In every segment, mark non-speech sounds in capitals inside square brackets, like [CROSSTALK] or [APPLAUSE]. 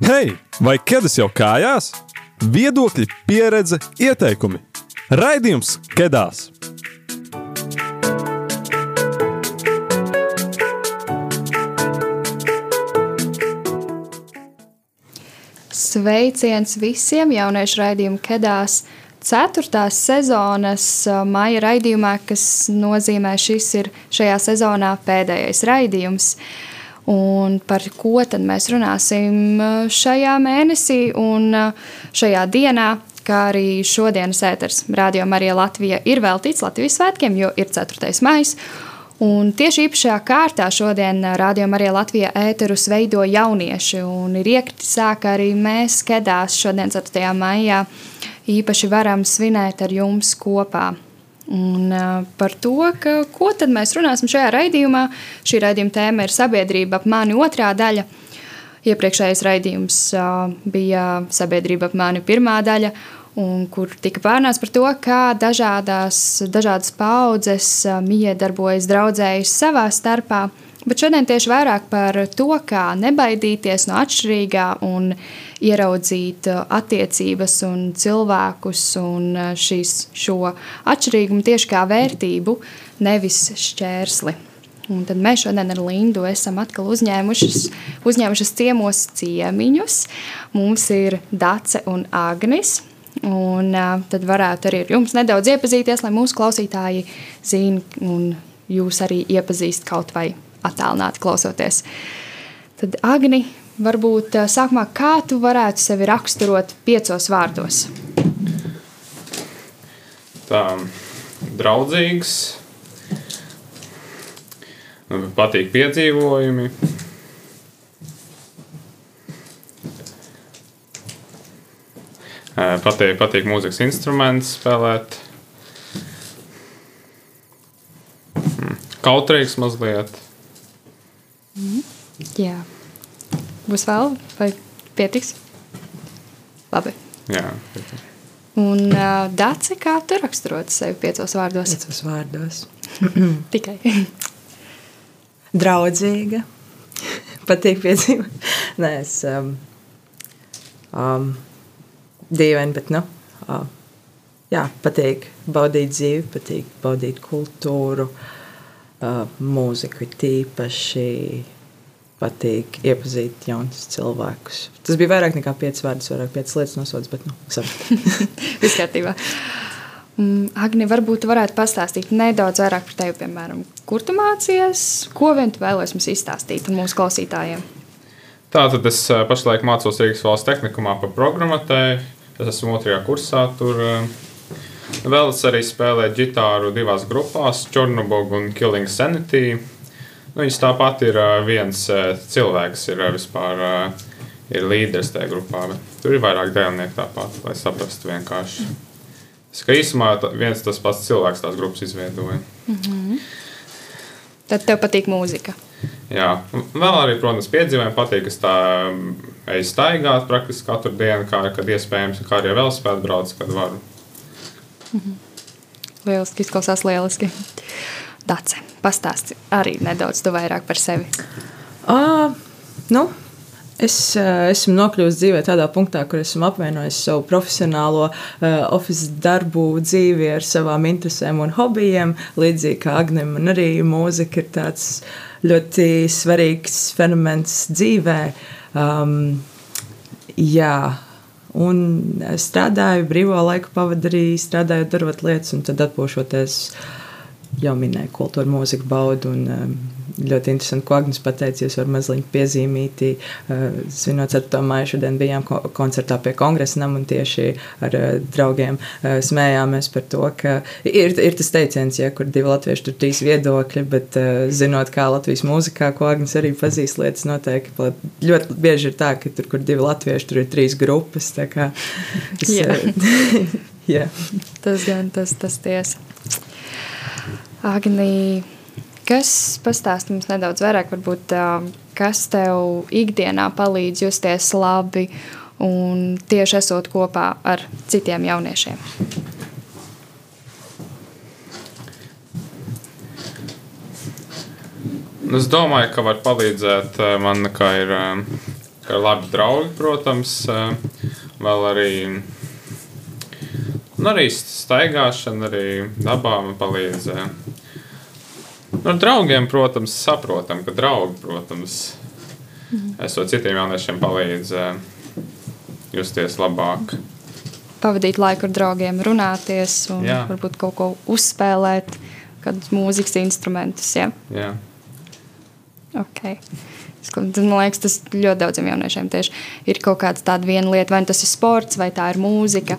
Hei, vai ķēdes jau kājās? Viedokļi, pieredze, ieteikumi. Raidījums Kedās! Sveiciens visiem jauniešu raidījumu Kedās! Ceturtās sezonas maija raidījumā, kas nozīmē, šis ir šajā sezonā pēdējais raidījums. Un par ko tad mēs runāsim šajā mēnesī un šajā dienā, kā arī šodienas ēters Radio Marija Latvija ir veltīts Latvijas svētkiem, jo ir 4. maijs. Un tieši īpašajā kārtā šodien Radio Marija Latvija ēterus veido jaunieši un ir iekritis sāka arī mēs skedās šodien 4. maijā īpaši varam svinēt ar jums kopā. Un, par to, ka, ko tad mēs runāsim šajā raidījumā. Šī raidījuma tēma ir sabiedrība ap mani otrā daļa. Iepriekšējais raidījums bija sabiedrība ap mani pirmā daļa, un kur tika pārnāts par to, kā dažādās, dažādas paudzes miedarbojas draudzējas savā starpā. Bet šodien tieši vairāk par to, kā nebaidīties no atšķirīgā un ieraudzīt uh, attiecības un cilvēkus un uh, šīs, šo atšķirīgumu tieši kā vērtību, nevis šķērsli. Un tad mēs šodien ar Lindu esam atkal uzņēmušas, uzņēmušas ciemos ciemiņus. Mums ir Dace un Agnis. Un, uh, tad varētu arī ar jums nedaudz iepazīties, lai mūsu klausītāji zinātu, un jūs arī iepazīst kaut vai attālināti klausoties. Tad, Agni, varbūt sākumā, kā tu varētu sevi raksturot piecos vārdos? Tā, draudzīgs, patīk piedzīvojumi. Patīk, patīk mūzikas instruments spēlēt. Hm, kautrīgs mazliet. Mm, jā. Būs vēl, vai pietiks? Labi. Jā. Un uh, Dāci, kā tu raksturot sevi piecos vārdos? Piecos vārdos. [CLEARS THROAT] Tikai. [LAUGHS] Draudzīga. [LAUGHS] Patīk piedzīvot. Nē, es um, um, dīvaini, bet nu, uh, jā, patīk baudīt dzīvi, patīk baudīt kultūru, uh, mūziku tīpaši patīk iepazīt jaunus cilvēkus. Tas bija vairāk nekā piecas vārdas, vairāk piecas lietas nosauctas, bet nu. [LAUGHS] Viss kārtībā. Mm, Agni, varbūt varētu pastāstīt nedaudz vairāk par tevi, piemēram, kur tu mācījies, ko vien tu vēlēsies mums izstāstīt mūsu klausītājiem. Tātad es pašlaik mācos Rīgas valsts tehnikumā par programmatēju. Es esmu otrajā kursā. Tur vēl es arī spēlēju ģitāru divās grupās, Čornobog un Killing Sanity. Nu, viņas tāpat ir viens cilvēks, ir vispār ir līderis tajā grupā. Tur ir vairāk dalībnieku tāpat, lai saprastu vienkārši. Kā īsumā viens tas pats cilvēks tās grupas izveidoja. Mm -hmm. Tad tev patīk mūzika. Jā, vēl arī, protams, piedzīvojumi patīk. Es tā eju staigāt praktiski katru dienu, kā, kad iespējams, kā arī vēl spēt braukt, kad varu. -hmm. Lieliski, izklausās lieliski. Dace, pastāsti arī nedaudz vairāk par sevi. Uh, nu, Es uh, esmu nokļuvusi dzīvē tādā punktā, kur esmu apvienojis savu profesionālo uh, oficiālu darbu dzīvi ar savām interesēm un hobijiem. Līdzīgi kā Agnēm, man arī mūzika ir tāds ļoti svarīgs fenomens dzīvē. Um, jā, un strādāju, brīvo laiku pavadu arī strādājot, darot lietas, un tad atpūšoties. Jau minēju, kultūra, mūzika, baudu un um, ļoti interesanti, ko Agnēs pateica. Jūs varat mazliet piezīmīt, uh, svinot 4. māju, šodien bijām koncertā pie kongresa nama un tieši ar uh, draugiem uh, smējāmies par to, ka ir, ir tas teiciens, ja kur divi latvieši tur trīs viedokļi, bet zinot, kā Latvijas mūzikā, ko Agnēs arī pazīst, lietas noteikti ļoti bieži ir tā, ka tur, kur divi latvieši, tur ir trīs grupas. Kā, [LAUGHS] es, jā. [LAUGHS] jā. Tas gan tas, tas tiesa. Agnija. Kas pastāst mums nedaudz vairāk, varbūt, kas tev ikdienā palīdz justies labi un tieši esot kopā ar citiem jauniešiem? Es domāju, ka var palīdzēt man, kā ir kā labi draugi, protams, vēl arī. Un arī staigāšana, arī dabā man palīdz. Nu, ar draugiem, protams, saprotam, ka draugi, protams, esot citiem jauniešiem palīdz justies labāk. Pavadīt laiku ar draugiem, runāties un Jā. varbūt kaut ko uzspēlēt, kādus mūzikas instrumentus. Ja? Jā. Okay. Man liekas, tas ļoti daudziem jauniešiem tieši ir kaut kāda tāda viena lieta, vai tas ir sports, vai tā ir mūzika,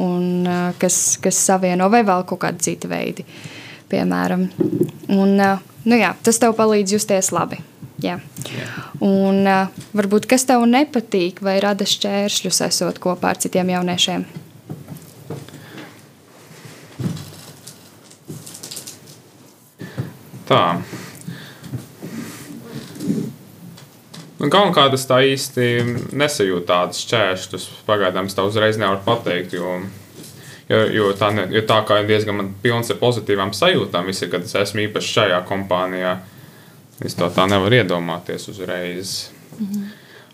un, kas, kas savieno, vai vēl kaut kādi citi veidi. Piemēram, un, nu jā, tas tev palīdz justies labi. Jā. Jā. Un, uh, varbūt kas tev nepatīk, vai rada šķēršļus, esot kopā ar citiem jauniešiem? Tā. Nu, Galvenokārt es tā īsti nesajūtu tādus šķēršļus. Pagaidām es tā uzreiz nevaru pateikt, jo, jo, jo, tā, ne, jo tā kā ir diezgan pilns ar pozitīvām sajūtām, visi, kad es esmu īpaši šajā kompānijā. Es to tā nevaru iedomāties uzreiz. -hmm.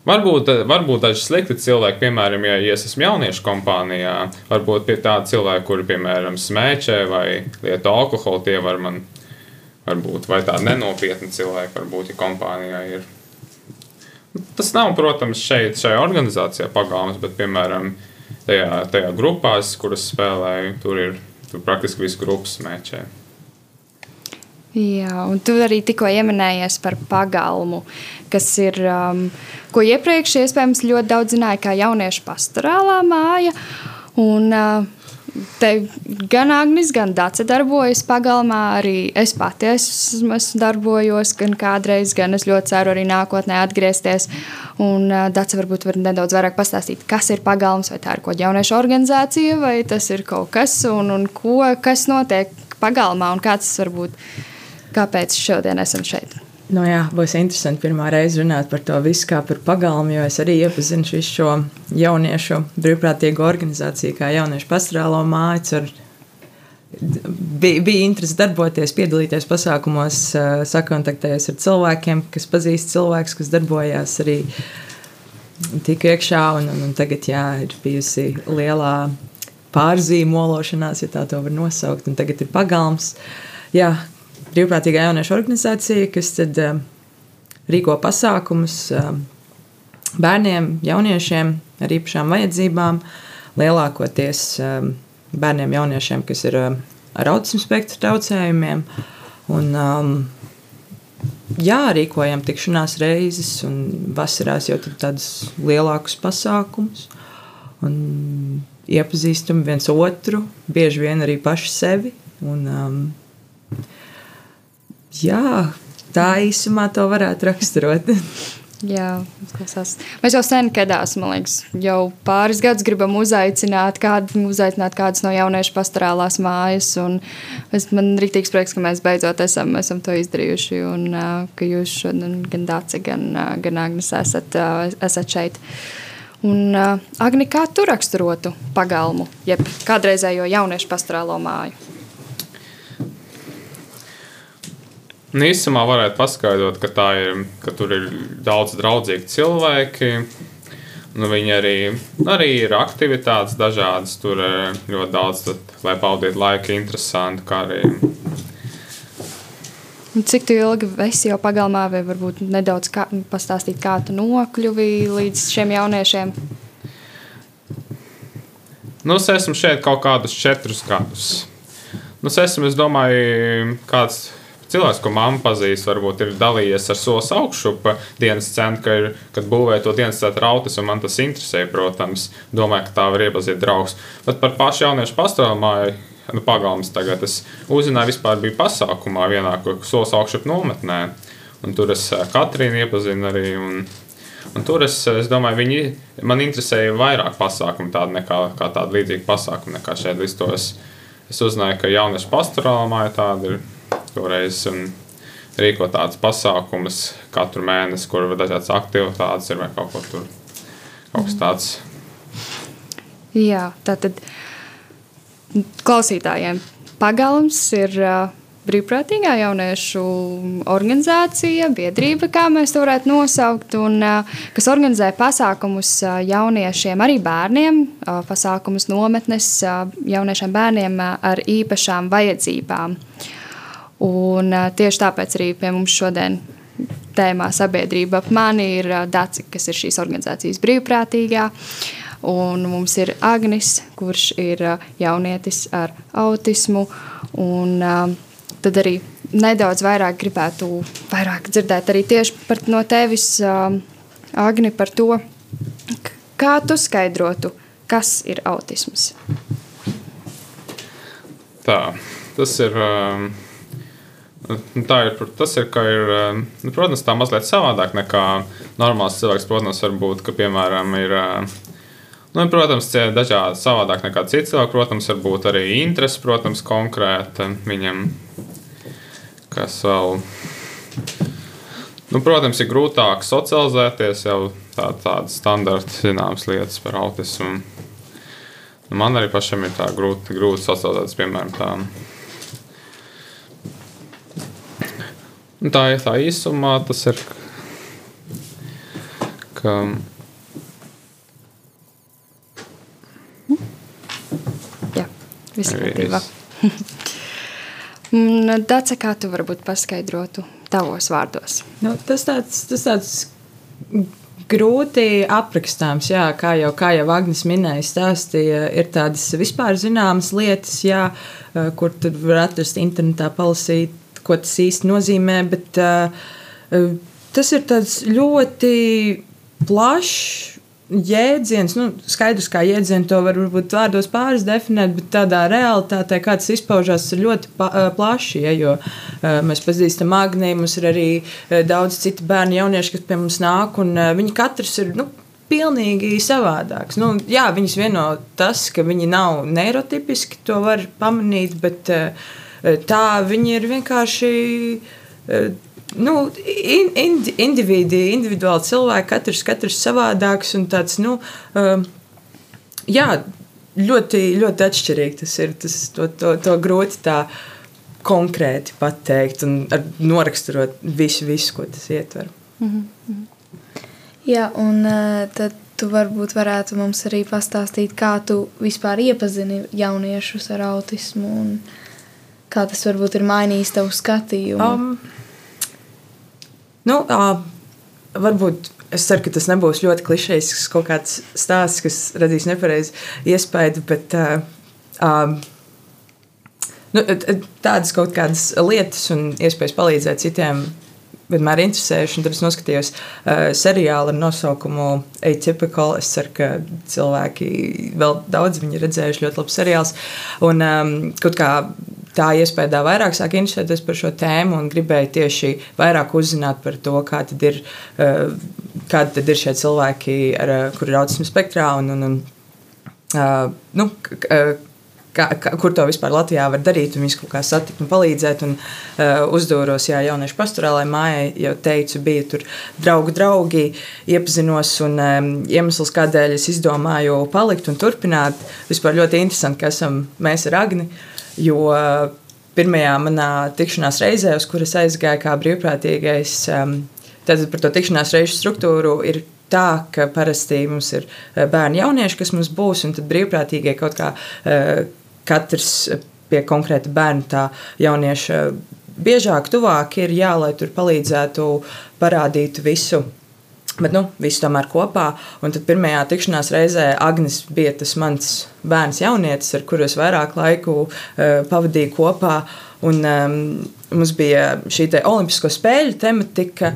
Varbūt, varbūt daži slikti cilvēki, piemēram, ja, ja es esmu jauniešu kompānijā, varbūt pie tādi cilvēki, kuri, piemēram, smēķē vai lieto alkoholu, tie var man, varbūt, vai tādi nenopietni cilvēki, varbūt, ja kompānijā ir. Tas nav, protams, šeit, šajā organizācijā pagalms, bet, piemēram, tajā, tajā grupās, kuras spēlēju, tur ir tur praktiski viss grupas smēķē. Jā, un tu arī tikko pieminējies par pagalmu, kas ir, um, ko iepriekš iespējams ļoti daudz zināja, kā jauniešu pastorālā māja. Un, uh, te gan Agnēs, gan Dārsa darbojas pagalmā. Arī es pati esmu, darbojos, gan kādreiz, gan es ļoti ceru arī nākotnē atgriezties. Un Dārsa varbūt var nedaudz vairāk pastāstīt, kas ir pagalms, vai tā ir kaut kāda jauniešu organizācija, vai tas ir kaut kas, un, un ko, kas notiek pagalmā un kāds tas var būt kāpēc šodien esam šeit. Nu jā, būs interesanti pirmā reize runāt par to visu kā par pagalmu, jo es arī iepazinu visu šo jauniešu brīvprātīgo organizāciju, kā jauniešu pastorālo māju. Bija, bija interesi darboties, piedalīties pasākumos, sakontaktēties ar cilvēkiem, kas pazīst cilvēkus, kas darbojās arī tik iekšā. Un, un, un tagad jā, ir bijusi lielā pārzīmološanās, ja tā to var nosaukt, un tagad ir pagalms. Jā, brīvprātīgā jauniešu organizācija, kas tad, uh, rīko pasākumus uh, bērniem, jauniešiem ar īpašām vajadzībām, lielākoties uh, bērniem, jauniešiem, kas ir ar autismu spektru traucējumiem. Un, um, jā, rīkojam tikšanās reizes, un vasarās jau tādus lielākus pasākumus. Iepazīstam viens otru, bieži vien arī paši sevi. Un, um, Jā, tā īsumā to varētu raksturot. [LAUGHS] Jā, klausās. Mēs jau sen kedās, man liekas, jau pāris gadus gribam uzaicināt, kādu, uzaicināt kādus no jauniešu pastorālās mājas. Es, man ir rītīgs prieks, ka mēs beidzot esam, esam to izdarījuši un ka jūs šodien gan Dāce, gan, gan Agnes esat, esat šeit. Un, Agni, kā tu raksturotu pagalmu, jeb kādreizējo jauniešu pastorālo māju? Nu, īsumā varētu paskaidrot, ka, ir, ka tur ir daudz draudzīgi cilvēki. Nu, viņi arī, arī ir aktivitātes dažādas, tur ir eh, ļoti daudz, tad, lai pavadītu laiku, interesanti. Cik ilgi esi jau pagalmā, vai varbūt nedaudz kā, pastāstīt, kā tu nokļuvi līdz šiem jauniešiem? Nu, es esmu šeit kaut kādus četrus gadus. Nu, es esmu, es domāju, kāds cilvēks, ko mamma pazīst, varbūt ir dalījies ar solis augšupa dienas centru, ka ir, kad būvē to dienas centru rautas, un man tas interesē, protams. Domāju, ka tā var iepazīt draugus. Bet par pašu jauniešu pastāvmāju. Nu, pagalms tagad es uzzināju, vispār bija pasākumā vienā solis augšup nometnē. Un tur es eh, Katrīnu iepazinu arī. Un, un tur es, es domāju, viņi man interesēja vairāk pasākumu tādu nekā tādu līdzīgu pasākumu nekā šeit listos. Es uzzināju, ka jauniešu pastorālā māja tāda ir toreiz rīko tādus pasākumus katru mēnesi, kur ir dažādas aktivitātes ir vai kaut ko tur. Kaut kas tāds. Jā, tā tad klausītājiem pagalms ir brīvprātīgā jauniešu organizācija, biedrība, kā mēs to varētu nosaukt, un kas organizē pasākumus jauniešiem, arī bērniem, pasākumus nometnes jauniešiem bērniem ar īpašām vajadzībām. Un tieši tāpēc arī pie mums šodien tēmā sabiedrība ap mani ir Dācis, kas ir šīs organizācijas brīvprātīgā. Un mums ir Agnis, kurš ir jaunietis ar autismu. Un, tad arī nedaudz vairāk gribētu vairāk dzirdēt arī tieši par, no tevis, Agni, par to, kā tu skaidrotu, kas ir autisms. Tā, tas ir. Um... Tā ir, tas ir, ka ir, nu, protams, tā mazliet savādāk nekā normāls cilvēks. Protams, var būt, ka, piemēram, ir, nu, protams, dažādi savādāk nekā cits cilvēks. Protams, var būt arī interesi, protams, konkrēta viņam kas vēl. Nu, protams, ir grūtāk socializēties jau tā, tādas standarta zināmas lietas par autismu. Nu, man arī pašam ir tā grūti, grūti socializēties, piemēram, tā. Nu, tā ir tā īsumā, tas ir. Ka, Jā, viss ir kārtībā. [LAUGHS] Dace, kā tu varbūt paskaidrotu tavos vārdos? Nu, tas tāds, tas tāds grūti aprakstāms, jā, kā jau, kā jau Agnēs minēja, stāstīja, ir tādas vispār zināmas lietas, jā, eh, kur tur var atrast internetā, palasīt, ko tas īsti nozīmē, bet uh, tas ir ļoti plašs jēdziens, nu, skaidrs, kā jēdzienu to var varbūt vārdos pāris definēt, bet tādā realitātē, kā tas izpaužās, ir ļoti plaši. Ja, jo mēs pazīstam Agniju, mums ir arī daudz citu bērnu, jaunieši, kas pie mums nāk, un viņi katrs ir. Nu, Pilnīgi savādāks. Nu, jā, viņas vieno tas, ka viņi nav neirotipiski, to var pamanīt, bet tā viņi ir vienkārši nu, in, in, individi, individuāli cilvēki, katrs, katrs savādāks un tāds, nu, um, jā, ļoti, ļoti atšķirīgi tas ir. Tas, to, to, to grūti tā konkrēti pateikt un noraksturot visu, visu, ko tas ietver. Mm -hmm. Jā, un uh, tad tu varbūt varētu mums arī pastāstīt, kā tu vispār iepazini jauniešus ar autismu un kā tas varbūt ir mainījis tavu skatījumu. Um, Nu, uh, varbūt es ceru, ka tas nebūs ļoti klišejs kaut kāds stāsts, kas radīs nepareizu iespaidu, bet uh, um, nu, tādas kaut kādas lietas un iespējas palīdzēt citiem vienmēr interesējuši. Tad es noskatījos uh, seriālu ar nosaukumu Atypical. Es ceru, ka cilvēki vēl daudz viņu redzējuši. Ļoti labs seriāls. Un um, kaut kā tā iespēja vairāk sāk interesēties par šo tēmu un gribēju tieši vairāk uzzināt par to, kā tad ir, eh, kādi tad ir šie cilvēki, ar, eh, kur ir autismu spektrā un, un, un uh, nu, Kā, kā, kur to vispār Latvijā var darīt, un viņus kaut kā satikt un palīdzēt. Un, uh, uzdūros, jā, jauniešu pastorālai mājai, jau teicu, bija tur draugu draugi, iepazinos, un um, iemesls, kādēļ es izdomāju palikt un turpināt, vispār ļoti interesanti, ka esam mēs ar Agni. Uh, Jo pirmajā manā tikšanās reizē, uz kuras aizgāju kā brīvprātīgais, tad par to tikšanās reižu struktūru ir tā, ka parasti mums ir eh, bērni jaunieši, kas mums būs, un tad brīvprātīgie kaut kā eh, katrs pie konkrēta bērna tā jaunieša biežāk, tuvāk ir jā, lai tur palīdzētu parādīt visu Bet nu, viss tomēr kopā. Un tad pirmajā tikšanās reizē Agnēs bija tas mans bērns, jaunietis, ar kuru es vairāk laiku uh, pavadīju kopā. Un, um, mums bija šī olimpisko spēļu tematika.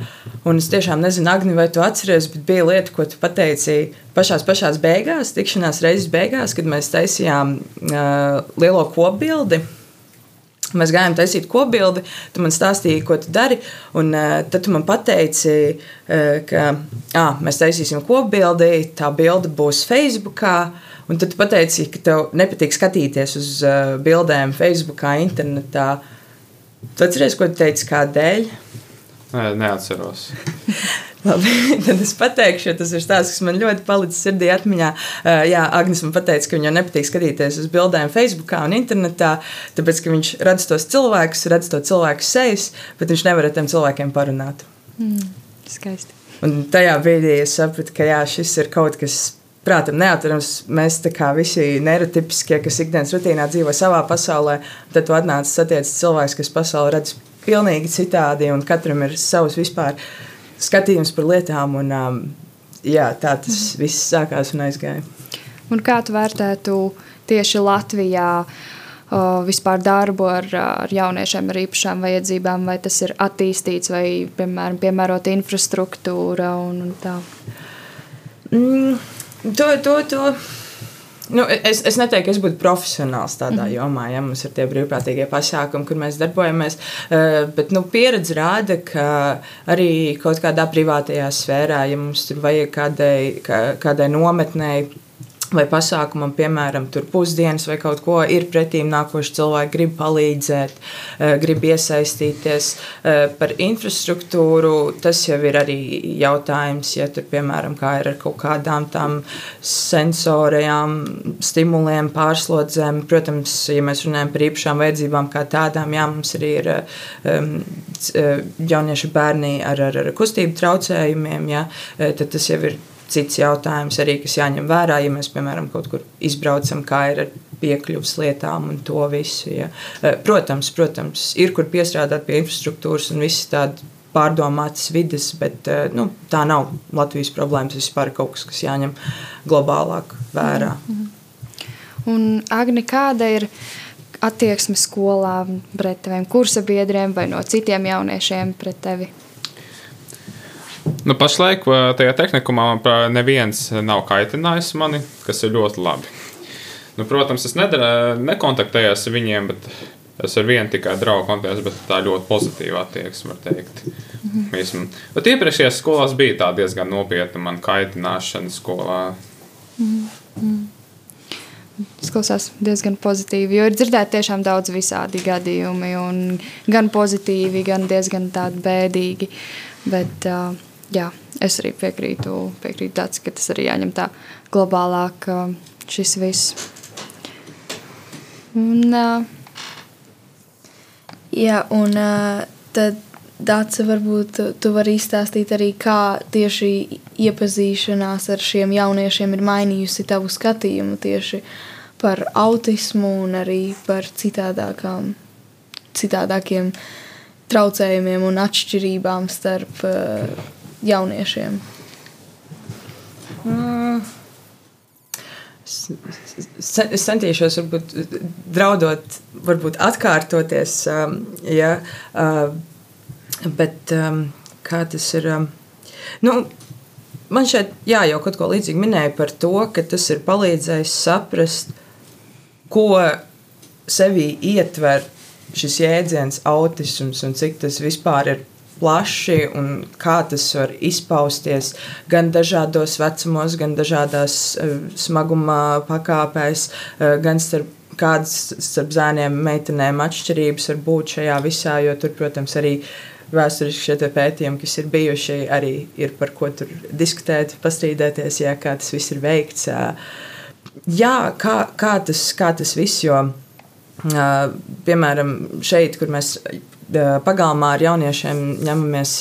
Es tiešām nezinu, Agni, vai tu atceries, bet bija lieta, ko tu pateici pašā pašās beigās, tikšanās reizes beigās, kad mēs taisījām uh, lielo kopbildi Mēs gājām taisīt kopbildi, tu man stāstīji, ko tu dari. Un, uh, tad tu man pateici, uh, ka ah, mēs taisīsim kopbildi, tā bilde būs Facebook. Un tad tu pateici, ka tev nepatīk skatīties uz uh, bildēm Facebook, internetā. Tu atceries, ko tu teici, kādēļ? Nē, neatceros. [LAUGHS] Labi, tad es pateikšu, jo tas ir stāsts, kas man ļoti palicis sirdī atmiņā. Uh, jā, Agnēs man teica, ka viņam nepatīk skatīties uz bildēm Facebook un internetā, tāpēc ka viņš redz tos cilvēkus, redz to cilvēku sejas, bet viņš nevar ar tiem cilvēkiem parunāt. Mm, skaisti. Un tajā brīdī es sapratu, ka jā, šis ir kaut kas. Prātam, neatcerams, mēs kā visi neirotipiskie, kas ikdienas rutīnā dzīvo savā pasaulē, tad tu atnāc satiec cilvēks, kas pasauli redz pilnīgi citādi, un katram ir savs vispār skatījums par lietām. Un, um, jā, tā tas mm. viss sākās un aizgāja. Un kā tu vērtētu tieši Latvijā? Vispār darbu ar, ar jauniešiem ar īpašām vajadzībām, vai tas ir attīstīts, vai, piemēram, piemērota infrastruktūra un, un tā? Mm, to, to, to Nu, es, es neteiktu, ka es būtu profesionāls tādā mm. jomā, ja mums ir tie brīvprātīgie pasākumi, kur mēs darbojamies. Uh, bet nu, pieredze rāda, ka arī kaut kādā privātajā sfērā, ja mums tur vajag kādai, kādai nometnei vai pasākumam, piemēram, pusdienas vai kaut ko, ir pretīm nākoši cilvēki, grib palīdzēt, eh, grib iesaistīties. Eh, par infrastruktūru tas jau ir arī jautājums, ja tur, piemēram, kā ir ar kaut kādām tām sensorajām, stimuliem, pārslodzēm. Protams, ja mēs runājam par īpašām vajadzībām kā tādām, jā, mums arī ir um, jaunieši bērni ar, ar, ar kustību traucējumiem, jā, tad tas jau ir cits jautājums arī, kas jāņem vērā, ja mēs, piemēram, kaut kur izbraucam, kā ir ar piekļuvas lietām un to visu. Ja. Eh, protams, protams, ir kur piestrādāt pie infrastruktūras un viss tādi pārdomātas vidas, bet eh, nu, tā nav Latvijas problēma. Tas vispār ir kaut kas, kas jāņem globālāk vērā. Mm -hmm. Un, Agni, kāda ir attieksme skolā pret taviem kursabiedriem vai no citiem jauniešiem pret tevi? Nu, pašlaik tajā tehnikumā neviens nav kaitinājis mani, kas ir ļoti labi. Nu, protams, es nedara, nekontaktējos ar viņiem, bet es ar vienu tikai draugu kontaktējos, bet tā ļoti pozitīva attieksme, var teikt. Mm -hmm. Bet iepriekšējās skolās bija tā diezgan nopietna man kaitināšana skolā. Mm -hmm. Tas klausās diezgan pozitīvi, jo ir dzirdēti tiešām daudz visādi gadījumi, gan pozitīvi, gan diezgan tādi bēdīgi. Bet, uh, jā, es arī piekrītu, piekrītu tāds, ka tas arī jāņem tā globālāk šis viss. Un, jā, un tad Dāca, varbūt tu vari izstāstīt arī, kā tieši iepazīšanās ar šiem jauniešiem ir mainījusi tavu skatījumu tieši par autismu un arī par citādākām, citādākiem traucējumiem un atšķirībām starp uh, jauniešiem? Mm. Es centīšos, varbūt, draudot, varbūt atkārtoties. Um, ja, uh, bet um, kā tas ir? Um, nu, man šeit, jā, jau kaut ko līdzīgu minēja par to, ka tas ir palīdzējis saprast, ko sevī ietver šis jēdziens, autisms un cik tas vispār ir plaši un kā tas var izpausties gan dažādos vecumos, gan dažādās uh, smaguma pakāpēs, uh, gan starp kādas starp zēniem, meitenēm atšķirības var būt šajā visā, jo tur, protams, arī vēsturiski šie pētījumi, kas ir bijuši, arī ir par ko tur diskutēt, pastrīdēties, jā, kā tas viss ir veikts. Jā, kā, kā, tas, kā tas viss, jo, piemēram, šeit, kur mēs pagalmā ar jauniešiem ņemamies,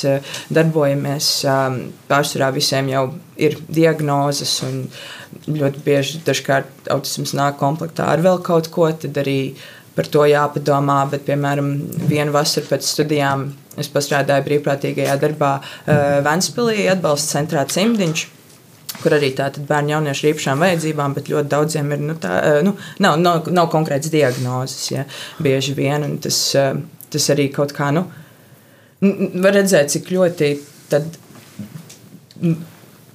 darbojamies. Pārsvarā visiem jau ir diagnozes, un ļoti bieži dažkārt autisms nāk komplektā ar vēl kaut ko. Tad arī par to jāpadomā. Bet, piemēram, vienu vasaru pēc studijām es pastrādāju brīvprātīgajā darbā Vēnspilī atbalsta centrā Cimdiņš kur arī tātad bērni jaunieši ar īpašām vajadzībām, bet ļoti daudziem ir, nu, tā, nu, nav, nav, nav konkrēts diagnozes, ja, bieži vien, un tas tas arī kaut kā, nu, var redzēt, cik ļoti tad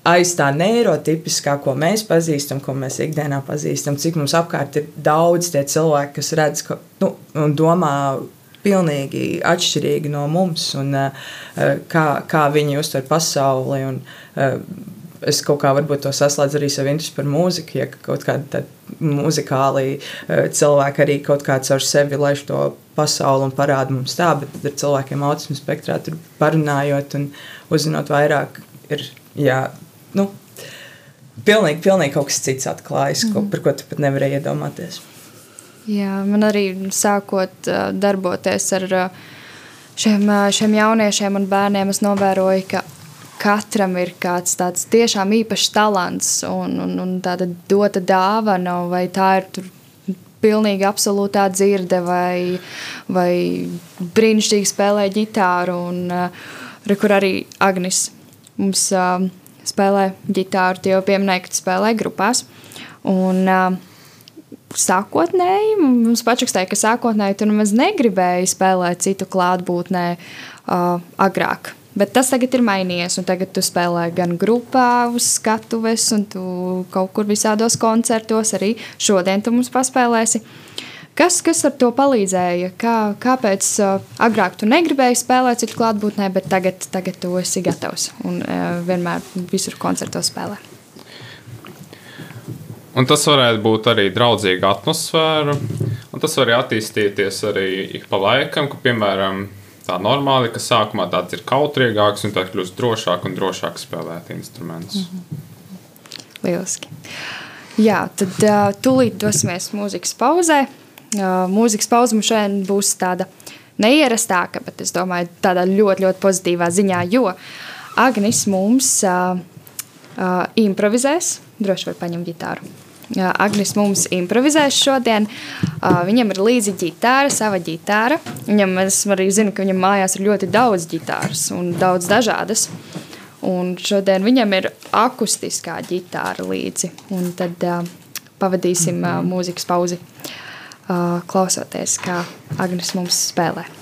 aiz tā neirotipiskā, ko mēs pazīstam, ko mēs ikdienā pazīstam, cik mums apkārt ir daudz tie cilvēki, kas redz ka, nu, un domā pilnīgi atšķirīgi no mums, un uh, kā, kā viņi uztver pasauli. Un, uh, es kaut kā varbūt to saslēdzu arī savu interesi par mūziku, ja kaut kāda muzikāli uh, cilvēki arī kaut kā caur sevi laiž to pasauli un parāda mums tā, bet ar cilvēkiem autismu spektrā tur parunājot un uzzinot vairāk, ir jā, nu, pilnīgi, pilnīgi kaut kas cits atklājas, mm. ko, par ko tu pat nevarēji iedomāties. Jā, man arī sākot uh, darboties ar uh, šiem, šiem jauniešiem un bērniem, es novēroju, ka katram ir kāds tāds tiešām īpašs talants un, un, un tāda dota dāvana, vai tā ir tur pilnīgi absolūtā dzirde vai, vai brīnišķīgi spēlē ģitāru. Un, uh, kur arī Agnis mums uh, spēlē ģitāru, tie jau pieminēja, ka spēlē grupās. Un, uh, Sākotnēji mums pašrakstīja, ka sākotnēji tur nemaz negribēja spēlēt citu klātbūtnē uh, agrāk. Bet tas tagad ir mainījies, un tagad tu spēlē gan grupā, uz skatuves, un tu kaut kur visādos koncertos arī šodien tu mums paspēlēsi. Kas, kas ar to palīdzēja? Kā, kāpēc uh, agrāk tu negribēji spēlēt citu klātbūtnē, bet tagad, tagad tu esi gatavs un uh, vienmēr visur koncertos spēlē? Un tas varētu būt arī draudzīga atmosfēra, un tas var attīstīties arī ik pa laikam, ka, piemēram, tā normāli, ka sākumā tāds ir kautrīgāks un tad kļūst drošāk un drošāk spēlēt instrumentus. Mm -hmm. Lieliski. Jā, tad uh, tūlīt dosimies mūzikas pauzē. Uh, mūzikas pauze mums šodien būs tāda neierastāka, bet es domāju, tādā ļoti, ļoti pozitīvā ziņā, jo Agnis mums uh, uh, improvizēs, droši var paņemt ģitāru. Agnis mums improvizēs šodien. Viņam ir līdzi ģitāra, sava ģitāra. Viņam, es arī zinu, ka viņam mājās ir ļoti daudz ģitāras un daudz dažādas. Un šodien viņam ir akustiskā ģitāra līdzi. Un tad pavadīsim mūzikas pauzi, klausoties, kā Agnes mums spēlē.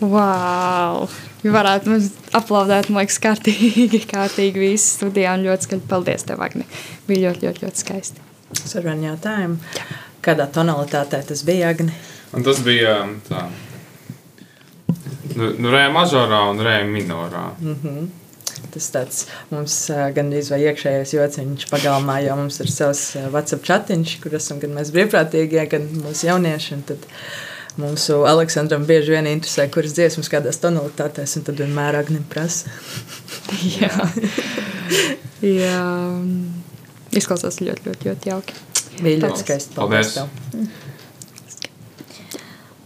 Wow! Jūs varētu mums aplaudēt, man liekas, kārtīgi, [LAUGHS] kārtīgi visi studijā un ļoti skaļi. Paldies, tev, Agni. Bija ļoti, ļoti, ļoti skaisti. Sarunu jautājumu. Kādā tonalitātē tas bija Agni? Un tas bija tā. Nu, nu rē mažorā un rē minorā. Mm -hmm. Tas tāds mums uh, gandrīz vai iekšējais jociņš pagalmā, jo mums ir savs uh, WhatsApp chatiņš, kur esam gan mēs brīvprātīgie, gan mūsu jaunieši. Un tad mūsu Aleksandram bieži vien interesē, kuras dziesmas kādās tonalitātēs, un tad vienmēr Agnim prasa. [LAUGHS] Jā. Jā. Izklausās ļoti, ļoti, ļoti jauki. Bija ļoti skaisti. Paldies. Paldies.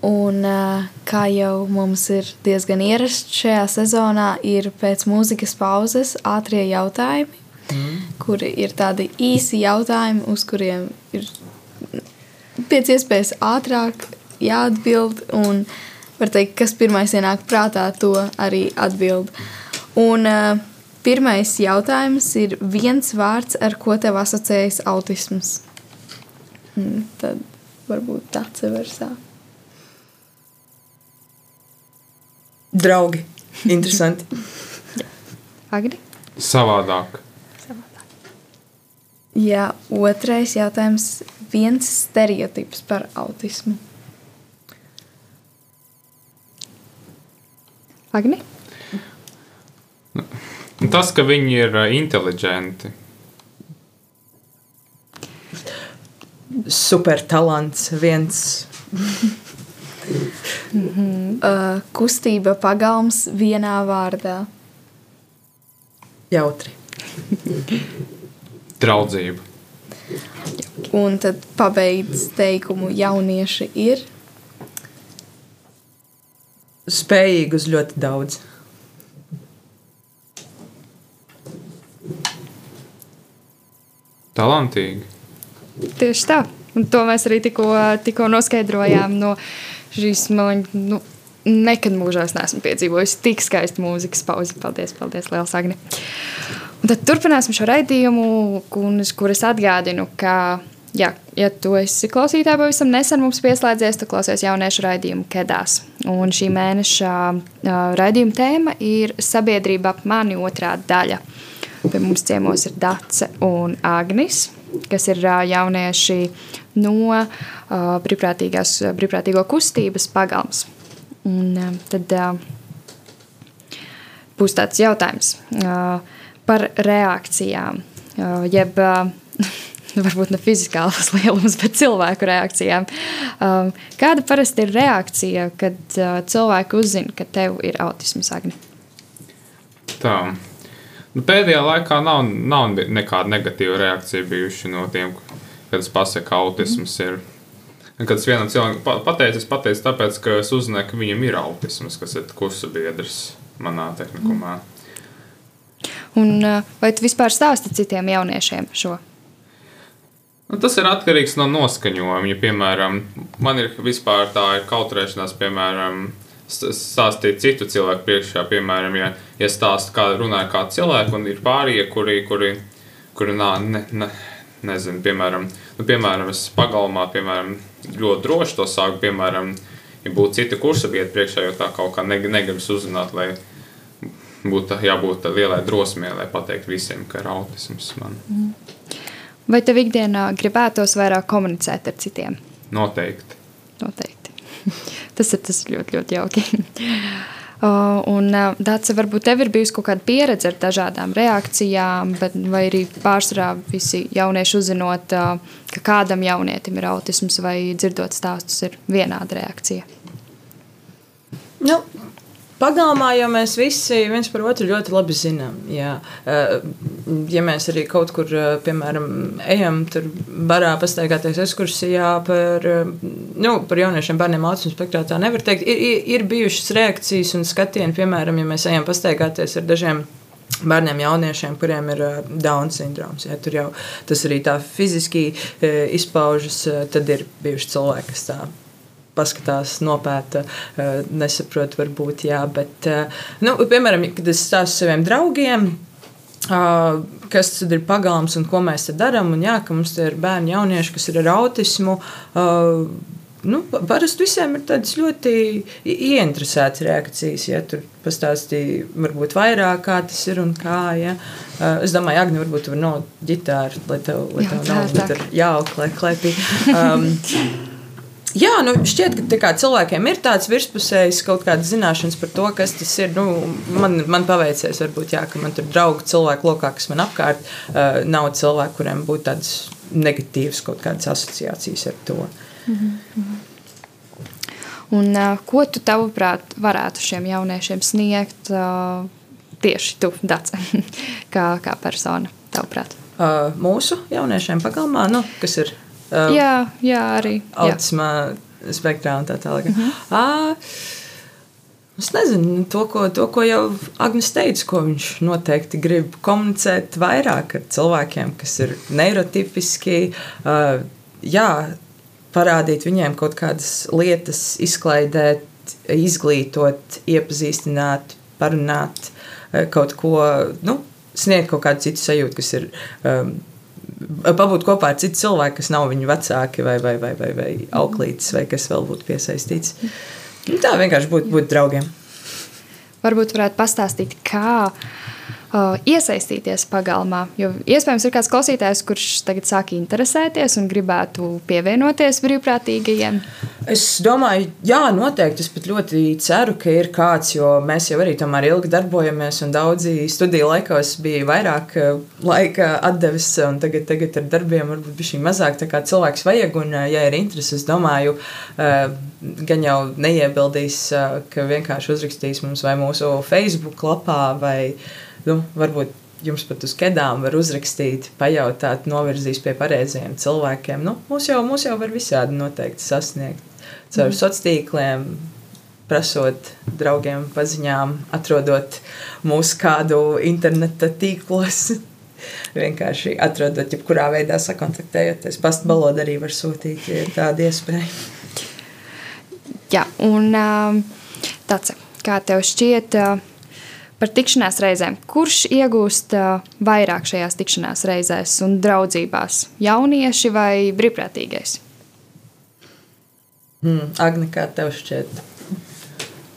Un, ā, kā jau mums ir diezgan ierasts šajā sezonā, ir pēc mūzikas pauzes ātrie jautājumi, mm. kuri ir tādi īsi jautājumi, uz kuriem ir pēc iespējas ātrāk jāatbild. Un, var teikt, kas pirmais ienāk prātā, to arī atbild. Un, ā, pirmais jautājums ir viens vārds, ar ko tev asociējas autisms. Mm, Tad varbūt tāds var sākt. Draugi. Interesanti. [LAUGHS] Agri? Savādāk. Jā, otrais jautājums. Viens stereotips par autismu. Agni? Un tas, ka viņi ir ā, inteliģenti. Super talants. Viens Uh, kustība pagalms vienā vārdā. jautri. Draudzība. Un tad pabeidz teikumu jaunieši ir. Spējīgi uz ļoti daudz. Talantīgi. Tieši tā. Un to mēs arī tikko, tikko noskaidrojām no šīs man. Nu, Nekad mūžā es neesmu piedzīvojis tik skaistu mūzikas pauzi. Paldies, paldies, Lielas Agni. Un tad turpināsim šo raidījumu, kur es atgādinu, ka, jā, ja tu esi klausītāji pavisam nesen mums pieslēdzies, tu klausies jauniešu raidījumu Kedās. Un šī mēneša uh, raidījuma tēma ir sabiedrība ap mani otrā daļa. Pie mums ciemos ir Dace un Agnis, kas ir ā, jaunieši no brīvprātīgās, brīvprātīgo kustības pagalms. Un, ā, tad ā, būs tāds jautājums ā, par reakcijām, ā, jeb ā, varbūt ne fiziskālas [LAUGHS] lielums, bet cilvēku reakcijām. Ā, Kāda parasti ir reakcija, kad ā, cilvēki uzzina, ka tev ir autisms agni? Tā. Nu, pēdējā laikā nav, nav nekāda negatīva reakcija bijuši no tiem, kad es pasaku, ka autisms ir. Un Kad es vienam cilvēkam pa- pateicu, es pateicu, tāpēc, ka es uzzināju, ka viņam ir autisms, kas ir kursa biedrs manā tehnikumā. Un, ā, vai tu vispār stāsti citiem jauniešiem šo? Nu, tas ir atkarīgs no noskaņojuma. Ja, piemēram, man ir vispār tā ir kautrēšanās, piemēram, st- stāstīt citu cilvēku priekšā. Piemēram, ja, ja stāstu, kā runāja kā cilvēku, un ir pārējie, kuri, kuri, kuri nā, ne, ne, nezinu, piemēram, nu, piemēram, es pagalmā, piemēram, ļoti droši to sāku, piemēram, ja būtu cita kursa vieta priekšā, jo tā kaut kā neg negribas uzzināt, lai būtu jābūt lielai drosmei, lai pateiktu visiem, ka ir autisms man. Vai tev ikdienā gribētos vairāk komunicēt ar citiem? Noteikti. Noteikti. [LAUGHS] tas ir tas ļoti, ļoti jauki. [LAUGHS] Uh, Un Dārsa, varbūt tev ir bijusi kaut kāda pieredze ar dažādām reakcijām, bet vai arī pārsvarā visi jaunieši uzzinot, uh, ka kādam jaunietim ir autisms vai dzirdot stāstus, ir vienāda reakcija. Nu, pagalmā jau mēs visi viens par otru ļoti labi zinām. Jā. Eh, Ja mēs arī kaut kur, eh, piemēram, ejam tur barā pastaigāties ekskursijā par, eh, nu, par jauniešiem bērniem autismu spektrā, tā nevar teikt. Ir, ir, bijušas reakcijas un skatieni, piemēram, ja mēs ejam pastaigāties ar dažiem bērniem, jauniešiem, kuriem ir Down sindroms. Ja, tur jau tas arī tā fiziski izpaužas, tad ir bijuši cilvēki, kas tā paskatās, nopēta, uh, nesaprot, varbūt, jā, bet, uh, nu, piemēram, kad es stāstu saviem draugiem, Uh, kas tad ir pagalms un ko mēs te darām. Un jā, ka mums te ir bērni, jaunieši, kas ir ar autismu. Nu, parasti visiem ir tādas ļoti ieinteresētas reakcijas. Ja tur pastāstīja, varbūt vairāk, kā tas ir un kā. Ja. Es domāju, Agnē, varbūt tur nav ģitāra, lai tev, lai tev Jā, nav jāauklē klēpī. Um, Jā, nu, šķiet, ka kā, cilvēkiem ir tāds virspusējs kaut kāda zināšanas par to, kas tas ir. Nu, man, man paveicies, varbūt, jā, ka man tur draugi cilvēku lokā, kas man apkārt, uh, nav cilvēku, kuriem būtu tādas negatīvas kaut kādas asociācijas ar to. Un, uh, ko tu tavuprāt varētu šiem jauniešiem sniegt uh, tieši tu, Dārts, [LAUGHS] kā, kā persona, tavuprāt? Uh, mūsu jauniešiem pagalmā, nu, kas ir uh, Jā, jā, arī. Autisma spektrā un tā tālāk. Mm -hmm. Es nezinu, to ko, to, ko jau Agnēs teica, ko viņš noteikti grib komunicēt vairāk ar cilvēkiem, kas ir neirotipiski. Uh, jā, parādīt viņiem kaut kādas lietas, izklaidēt, izglītot, iepazīstināt, parunāt kaut ko, nu, sniegt kaut kādu citu sajūtu, kas ir. Um, Pabūt kopā ar citu cilvēku, kas nav viņu vecāki vai, vai, vai, vai, vai auklītis, vai kas vēl būtu piesaistīts. Nu, Tā vienkārši būt, būt draugiem. Varbūt varētu pastāstīt, kā iesaistīties pagalmā. Jo iespējams, ir kāds klausītājs, kurš tagad sāk interesēties un gribētu pievienoties brīvprātīgajiem. Es domāju, jā, noteikti. Es pat ļoti ceru, ka ir kāds, jo mēs jau arī tomēr ilgi darbojamies, un daudzi studiju laikos bija vairāk eh, laika atdevis, un tagad, tagad ar darbiem varbūt bija šī mazāk. Tā kā cilvēks vajag, un, ja ir interese, es domāju, gan jau neiebildīs, ka vienkārši uzrakstīs mums vai mūsu Facebook lapā, vai nu, varbūt jums pat uz kedām var uzrakstīt, pajautāt, novirzīs pie pareizajiem cilvēkiem. Nu, mūs, jau, mūs jau var visādi noteikti sasniegt. Caur mm. sociāliem tīkliem, prasot draugiem, paziņām, atrodot mūsu kādu interneta tīklos. [LAUGHS] Vienkārši atrodot, jebkurā veidā sakontaktējoties. Pastbalot arī var sūtīt, ja ir tāda iespēja. Jā, un um, tāds, kā tev šķiet uh, par tikšanās reizēm, kurš iegūst vairāk šajās tikšanās reizēs un draudzībās? Jaunieši vai brīvprātīgais? Hmm, Agni, kā tev šķiet?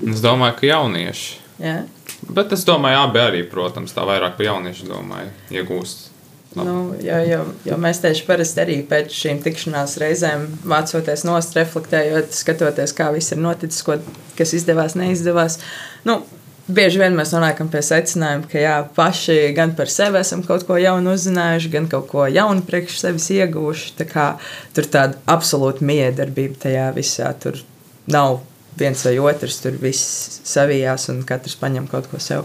Es domāju, ka jaunieši. Jā? Bet es domāju, abi arī, protams, tā vairāk par jauniešu domāju, iegūst. Nu, jo, jo, jo mēs tieši parasti arī pēc šīm tikšanās reizēm mācoties nost, reflektējot, skatoties, kā viss ir noticis, ko, kas izdevās, neizdevās. Nu, Bieži vien mēs nonākam pie secinājuma, ka jā, paši gan par sevi esam kaut ko jaunu uzzinājuši, gan kaut ko jaunu priekš sevis ieguvuši. Tā kā, tur tāda absolūta miedarbība tajā visā. Tur nav viens vai otrs, tur viss savijās un katrs paņem kaut ko sev.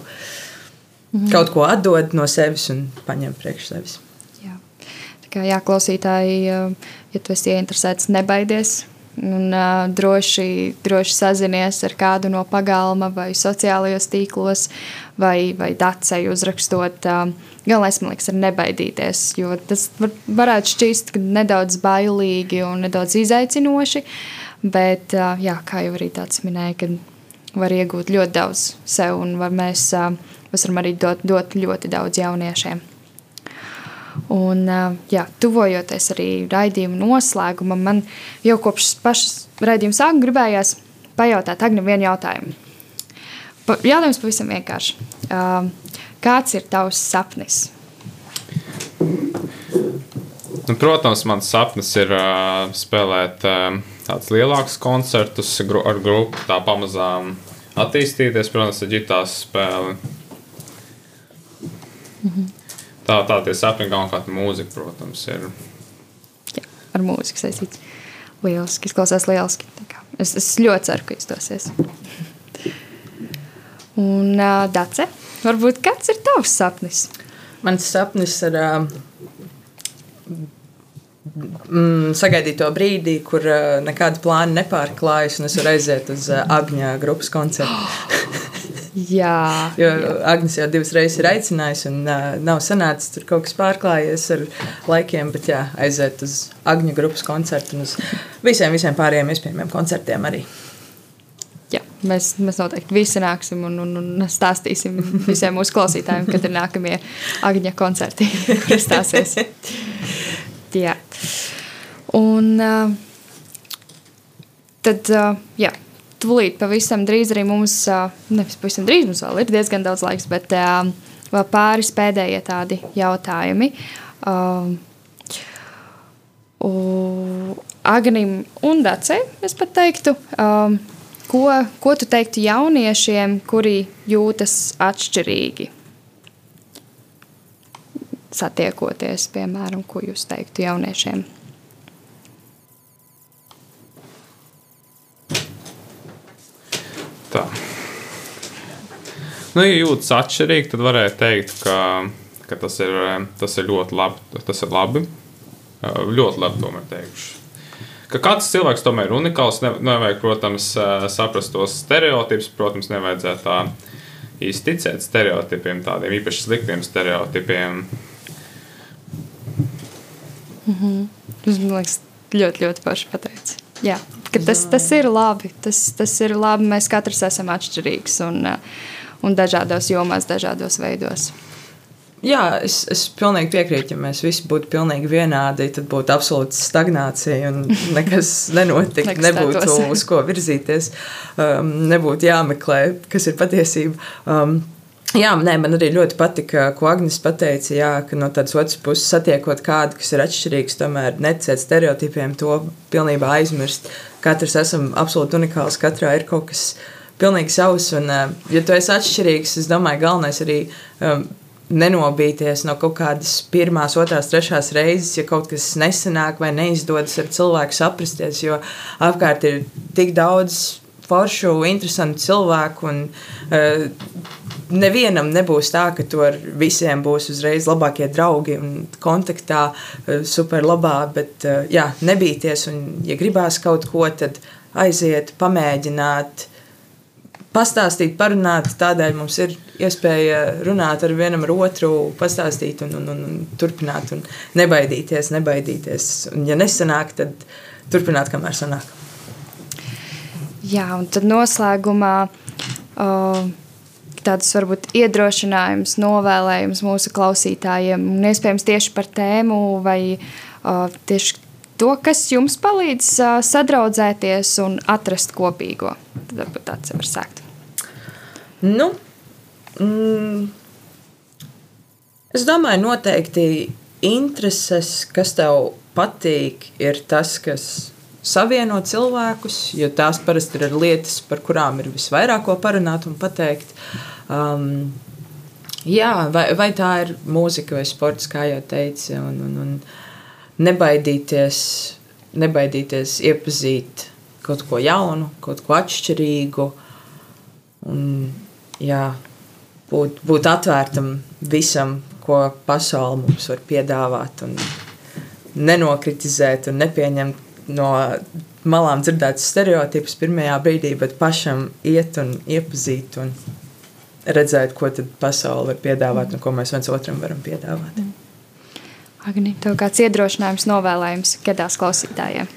Mhm. Kaut ko atdod no sevis un paņem priekš sevis. Jā, tā kā jā, klausītāji, ja tu esi ieinteresēts, nebaidies. Un, uh, droši, droši sazinies ar kādu no pagalma vai sociālajos tīklos, vai, vai dacei uzrakstot. Uh, Galvenais, man liekas, ir nebaidīties, jo tas var, varētu šķist nedaudz bailīgi un nedaudz izaicinoši. Bet, uh, jā, kā jau arī tāds minēja, ka var iegūt ļoti daudz sev, un var mēs, uh, varam arī dot, dot ļoti daudz jauniešiem. Un, jā, tuvojoties arī raidījuma noslēgumam, man jau kopš pašas raidījuma sākuma gribējās pajautāt Agnēm vienu jautājumu. Pa, jautājums pavisam vienkārši. Kāds ir tavs sapnis? Nu, protams, mans sapnis ir uh, spēlēt uh, tādus lielākus koncertus gru ar grupu, tā pamazām attīstīties, protams, ar ģitāras spēli. -hmm. Tā, tā tie sapņi galvenokārt mūzika, protams, ir. Jā, ar mūziku saistīts. Lieliski, izklausās lieliski. Es, es ļoti ceru, ka izdosies. Un uh, Dace, varbūt kāds ir tavs sapnis? Mans sapnis ir uh, mm, sagaidīt to brīdi, kur uh, nekāda plāna nepārklājas, un es varu aiziet uz uh, Agņa grupas koncertu. [GASPS] Jā, Jo Agnēs jau divas reizes ir aicinājusi, un uh, nav sanācis tur kaut kas pārklājies ar laikiem, bet jā, aiziet uz Agnēs grupas koncertu un uz visiem, visiem pārējiem iespējamiem koncertiem arī. jā mēs, mēs noteikti visi nāksim un, un, un stāstīsim visiem mūsu klausītājiem, kad ir nākamie Agnēs koncerti, [LAUGHS] kas stāsies. Jā. Un, uh, tad, uh, jā, tūlīt pavisam drīz arī mums, nevis pavisam drīz, mums vēl ir diezgan daudz laiks, bet vēl pāris pēdējie tādi jautājumi. Uh, Agnim un Dacei, es pat teiktu, um, ko, ko tu teiktu jauniešiem, kuri jūtas atšķirīgi? Satiekoties, piemēram, ko jūs teiktu jauniešiem? Tā. Nu, ja jūtas atšķirīgi, tad varētu teikt, ka, ka tas, ir, tas ir ļoti labi. Tas ir labi. Ļoti labi, tomēr teikšu. Ka katrs cilvēks tomēr ir unikāls. Ne, nevajag, protams, saprast tos stereotipus. Protams, nevajadzētu tā īsti ticēt stereotipiem, tādiem īpaši sliktiem stereotipiem. Mm -hmm. Tas man liekas ļoti, ļoti paši pateicis. Jā, tas, tas ir labi. Tas, tas ir labi. Mēs katrs esam atšķirīgs un, un dažādos jomās, dažādos veidos. Jā, es, es pilnīgi piekrītu. Ja mēs visi būtu pilnīgi vienādi, tad būtu absolūta stagnācija un [LAUGHS] nekas nenotiktu. nebūtu uz ko virzīties, um, nebūtu jāmeklē, kas ir patiesība. Um, Jā, nē, man arī ļoti patika, ko Agnēs teica. Jā, ka no tādas otras puses, satiekot kādu, kas ir atšķirīgs, tomēr neticēt stereotipiem, to pilnībā aizmirst. Katrs esam absolūti unikāls, katrā ir kaut kas pilnīgi savs. Un, uh, ja tu esi atšķirīgs, es domāju, galvenais arī um, nenobīties no kaut kādas pirmās, otrās, trešās reizes, ja kaut kas nesanāk vai neizdodas ar cilvēku saprasties, jo apkārt ir tik daudz foršu, interesantu cilvēku. Un, uh, Nevienam nebūs tā, ka tu ar visiem būs uzreiz labākie draugi un kontaktā uh, super labā, bet uh, jā, nebīties un, ja gribās kaut ko, tad aiziet, pamēģināt, pastāstīt, parunāt. Tādēļ mums ir iespēja runāt ar vienam ar otru, pastāstīt un, un, un, un turpināt, un nebaidīties, nebaidīties. Un, ja nesanāk, tad turpināt, kamēr sanāk. Jā, un tad noslēgumā uh, tāds varbūt iedrošinājums, novēlējums mūsu klausītājiem, un iespējams tieši par tēmu vai uh, tieši to, kas jums palīdz uh, sadraudzēties un atrast kopīgo. Tad varbūt tāds var sākt. Nu, mm, es domāju, noteikti intereses, kas tev patīk, ir tas, kas savieno cilvēkus, jo tās parasti ir lietas, par kurām ir visvairāk ko parunāt un pateikt. Um, jā, vai, vai tā ir mūzika vai sports, kā jau teicu, un, un, un nebaidīties, nebaidīties iepazīt kaut ko jaunu, kaut ko atšķirīgu. Un, jā, būt, būt atvērtam visam, ko pasaule mums var piedāvāt, un nenokritizēt un nepieņemt no malām dzirdētus stereotipus pirmajā brīdī, bet pašam iet un iepazīt un redzēt, ko tad pasaule var piedāvāt un ko mēs viens otram varam piedāvāt. Agni, tev kāds iedrošinājums, novēlējums kādās klausītājiem?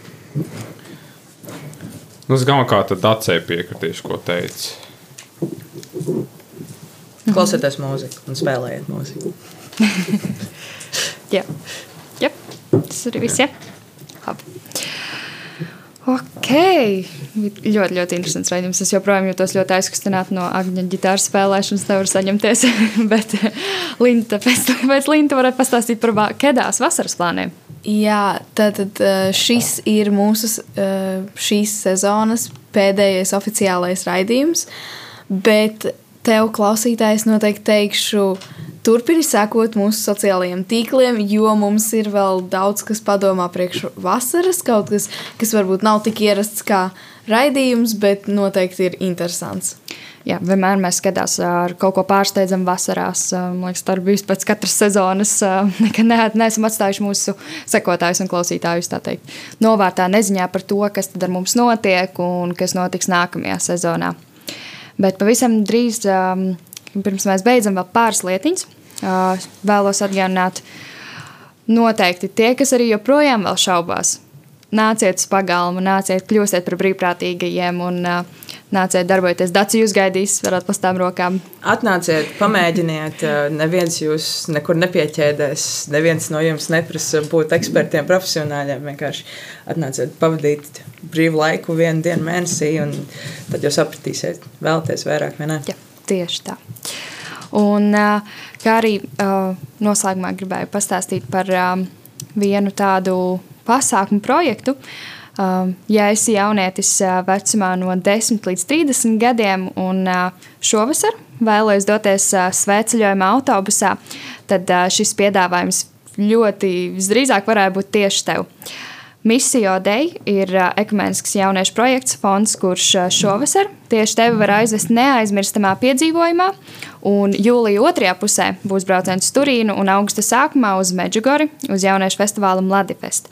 Nu, es galvenokārt tad acē piekritīšu, ko teici. Klausieties mūziku un spēlējiet mūziku. [LAUGHS] jā. jā, tas arī viss. Ja? Labi. Ok, ļoti, ļoti interesants raidījums. Es joprojām jūtos ļoti aizkustināta no Agnēs ģitāras spēlēšanas, nevaru saņemties. [LAUGHS] Bet Linta, pēc, pēc Linta varētu pastāstīt par kedās vasaras plāniem. Jā, tātad šis ir mūsu šīs sezonas pēdējais oficiālais raidījums. Bet tev, klausītājs, noteikti teikšu, turpini sekot mūsu sociālajiem tīkliem, jo mums ir vēl daudz kas padomā priekš vasaras, kaut kas, kas varbūt nav tik ierasts kā raidījums, bet noteikti ir interesants. Jā, vienmēr mēs skatāmies ar kaut ko pārsteidzam vasarās. Man liekas, tā ir bijusi pēc katras sezonas. [LAUGHS] Nekad ne, neesam atstājuši mūsu sekotājus un klausītājus novērtā neziņā par to, kas ar mums notiek un kas notiks nākamajā sezonā. Bet pavisam drīz, um, pirms mēs beidzam, vēl pāris lietiņas, uh, vēlos atgādināt. Noteikti tie, kas arī joprojām šaubās, nāciet uz pagalmu, nāciet, kļūsiet par brīvprātīgajiem un uh, nāciet darboties. Daci jūs gaidīs, varat pastām rokām. Atnāciet, pamēģiniet. Neviens jūs nekur nepieķēdēs. Neviens no jums neprasa būt ekspertiem, profesionāļiem. Vienkārši atnāciet, pavadīt brīvu laiku vienu dienu mēnesī, un tad jūs sapratīsiet, vēlaties vairāk vai ne. Jā, tieši tā. Un, kā arī noslēgumā gribēju pastāstīt par vienu tādu pasākumu projektu, uh, ja esi jaunietis uh, vecumā no 10 līdz 30 gadiem un uh, šovasar vēlaties doties uh, svētceļojuma autobusā, tad šis piedāvājums ļoti visdrīzāk varētu būt tieši tev. Misija Dei ir ekumenisks jauniešu projekts, fonds, kurš šovasar tieši tevi var aizvest neaizmirstamā piedzīvojumā. Un jūlijā otrajā pusē būs brauciens uz Turīnu un augusta sākumā uz Meģigori, uz jauniešu festivālu Mladifest.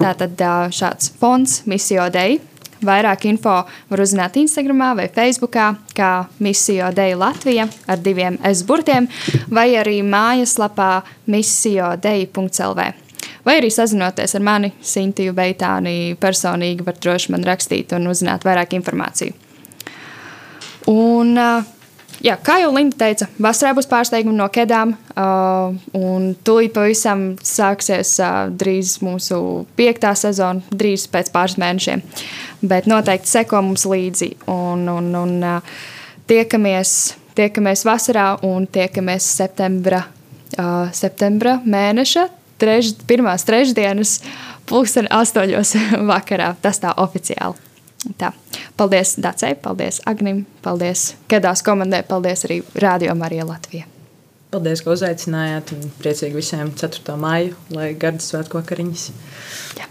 Tātad šāds fonds Misija Dei. Vairāk info var uzzināt Instagram vai Facebook, kā Misija Dei Latvija ar diviem S burtiem, vai arī mājaslapā misijodei.lv. Vai arī sazinoties ar mani, Sintiju Beitāni, personīgi var droši man rakstīt un uzzināt vairāk informāciju. Un, jā, kā jau Linda teica, vasarā būs pārsteigumi no kedām, un tūlīt pavisam sāksies drīz mūsu piektā sezona, drīz pēc pāris mēnešiem. Bet noteikti seko mums līdzi un, un, un tiekamies, tiekamies vasarā un tiekamies septembra, septembra mēneša treš, pirmās trešdienas, pulksten astoņos [LAUGHS] vakarā. Tas tā oficiāli. Tā. Paldies Dacei, paldies Agnim, paldies Kedās komandai, paldies arī Rādio Marija Latvija. Paldies, ka uzaicinājāt un priecīgi visiem 4. māju, lai gardas svētku vakariņas. Jā.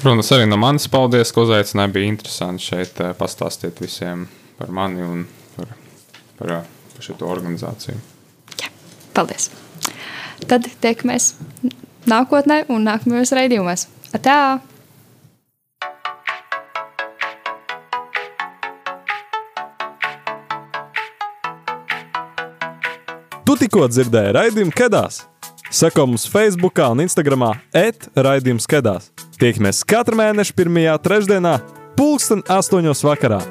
Protams, arī no manis paldies, ka uzaicināja. Bija interesanti šeit eh, pastāstīt visiem par mani un par, par, par šo organizāciju. Jā, paldies! Tad tiekamies nākotnē un nākamajos raidījumos. Atā! Tu tikko dzirdēji raidījumu Kedās. Seko mums Facebook un Instagram etraidījums Kedās. Tiekamies katru mēnešu pirmajā trešdienā, pulksten astoņos vakarā.